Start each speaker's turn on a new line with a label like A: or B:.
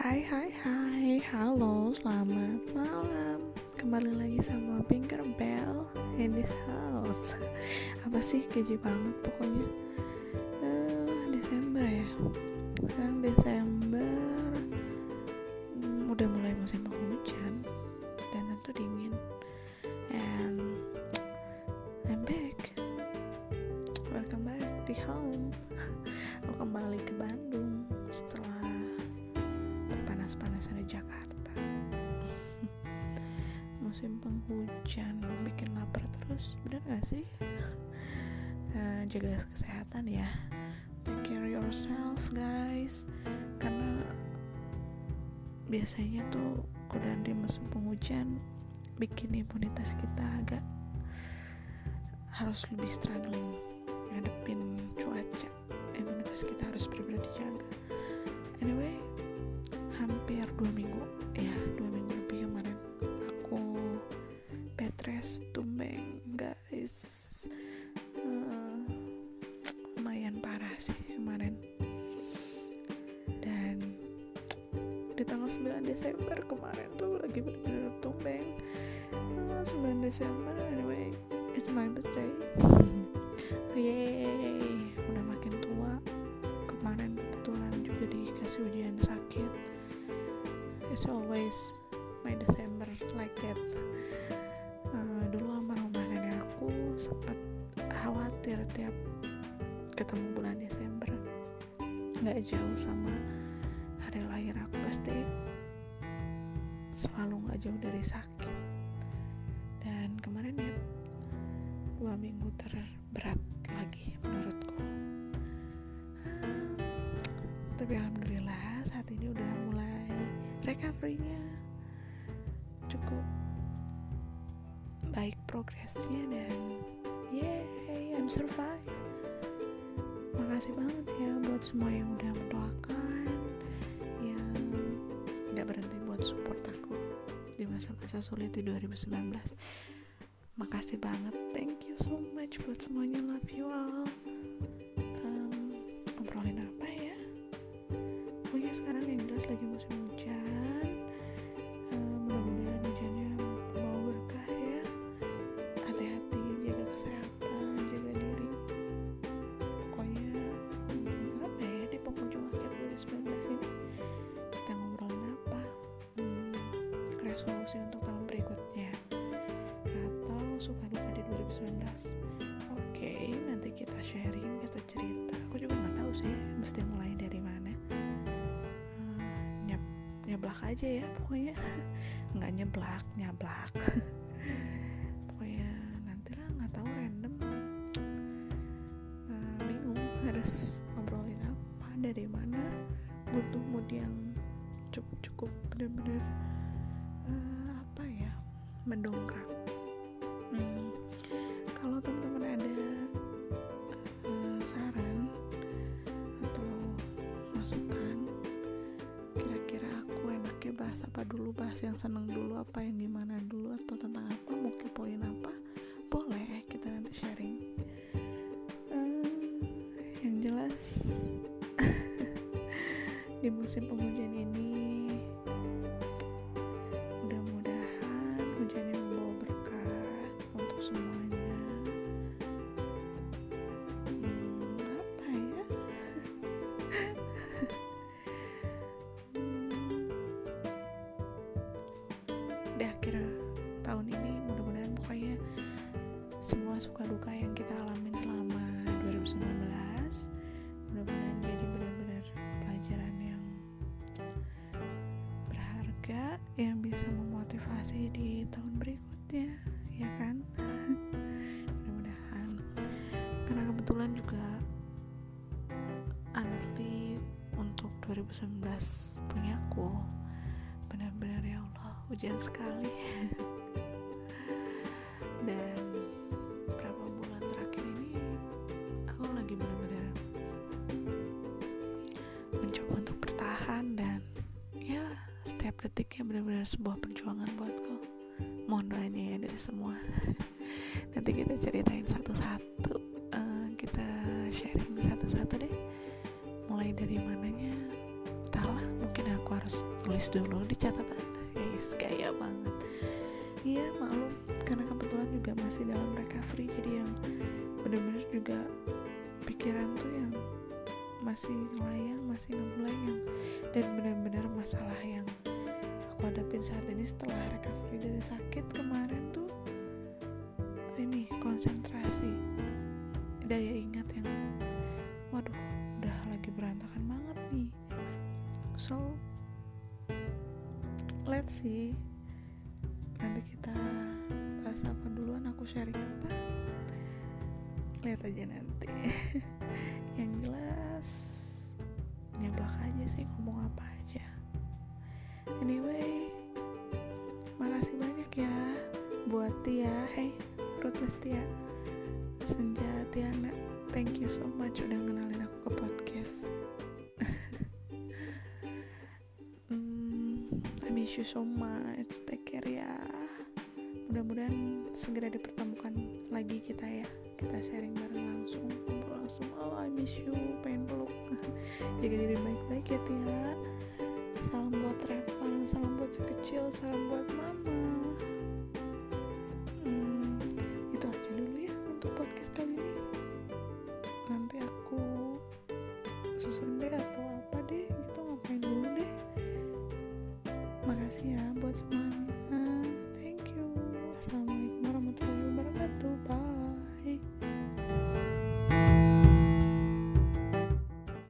A: Hai hai hai. Halo selamat malam. Kembali lagi sama Pinker Bell In this house. Apa sih? Keji banget pokoknya. Uh, Desember ya? Sekarang Desember. Hmm, Udah mulai musim penghujan. Dan tentu dingin musim penghujan bikin lapar terus bener gak sih? Uh, jaga kesehatan ya. Take care yourself guys. Karena biasanya tuh kuda di musim penghujan bikin imunitas kita agak harus lebih struggling ngadepin cuaca. Imunitas kita harus benar-benar dijaga. Anyway hampir dua minggu Desember kemarin tuh lagi bener-bener tumbeng. Uh, 9 Desember anyway it's my birthday. Yeay udah makin tua. Kemarin kebetulan juga dikasih ujian sakit. It's always my December like that. Uh, dulu aku sempat khawatir tiap ketemu bulan Desember. Nggak jauh sama hari lahir aku pasti selalu nggak jauh dari sakit. Dan kemarin ya dua minggu terberat lagi menurutku. Tapi alhamdulillah saat ini udah mulai recovery-nya cukup baik progresnya dan yay I'm survive makasih banget ya buat semua yang udah mendoakan yang gak berhenti buat support masa-masa sulit di 2019 makasih banget. Thank you so much buat semuanya. Love you all. Um, ngobrolin apa ya? Pokoknya sekarang yang jelas lagi musim resolusi untuk tahun berikutnya. Atau suka duka di 2019 oke nanti kita sharing kita cerita. Aku juga nggak tahu sih mesti mulai dari mana. Nyap nyablak aja ya pokoknya. Nggak nyeblak nyablak. Pokoknya nanti lah nggak tahu random. Uh, bingung harus ngobrolin apa dari mana. Butuh mood yang cukup cukup uh, ya mendongkrak. Hmm, kalau teman-teman ada uh, saran atau masukan kira-kira aku enaknya bahas apa dulu? Bahas yang seneng dulu apa yang gimana dulu atau tentang apa? Mau kepoin apa? Boleh kita nanti sharing. Hmm, yang jelas di musim penghujan ini yang bisa memotivasi di tahun berikutnya ya kan? Mudah-mudahan. Karena kebetulan juga honestly untuk 2019 punya aku. Benar-benar ya Allah hujan sekali setiap detiknya benar-benar sebuah perjuangan buatku. Mohon doanya ya dari semua. Nanti kita ceritain satu-satu uh, kita sharing satu-satu deh. Mulai dari mananya entahlah mungkin aku harus tulis dulu di catatan. Guys kayak banget. Iya maklum karena kebetulan juga masih dalam recovery jadi yang bener-bener juga pikiran tuh yang masih ngelayang masih ngeblank dan benar-benar masalah yang hadapin saat ini setelah recovery dari sakit kemarin tuh ini konsentrasi. Daya ingat yang waduh udah lagi berantakan banget nih. So let's see. Nanti kita bahas apa duluan aku sharing apa? Lihat aja nanti. Yang jelas nyablak aja sih ngomong apa anyway makasih banyak ya buat Tia. Hey Fruitless Tia Senja Tiana thank you so much udah kenalin aku ke podcast. Hmm, I miss you so much. Take care ya. Mudah-mudahan segera dipertemukan lagi kita ya. Kita sharing bareng langsung langsung. Oh I miss you. Pengen peluk. Jaga diri baik-baik ya Tia salam buat Revan salam buat si kecil salam buat mama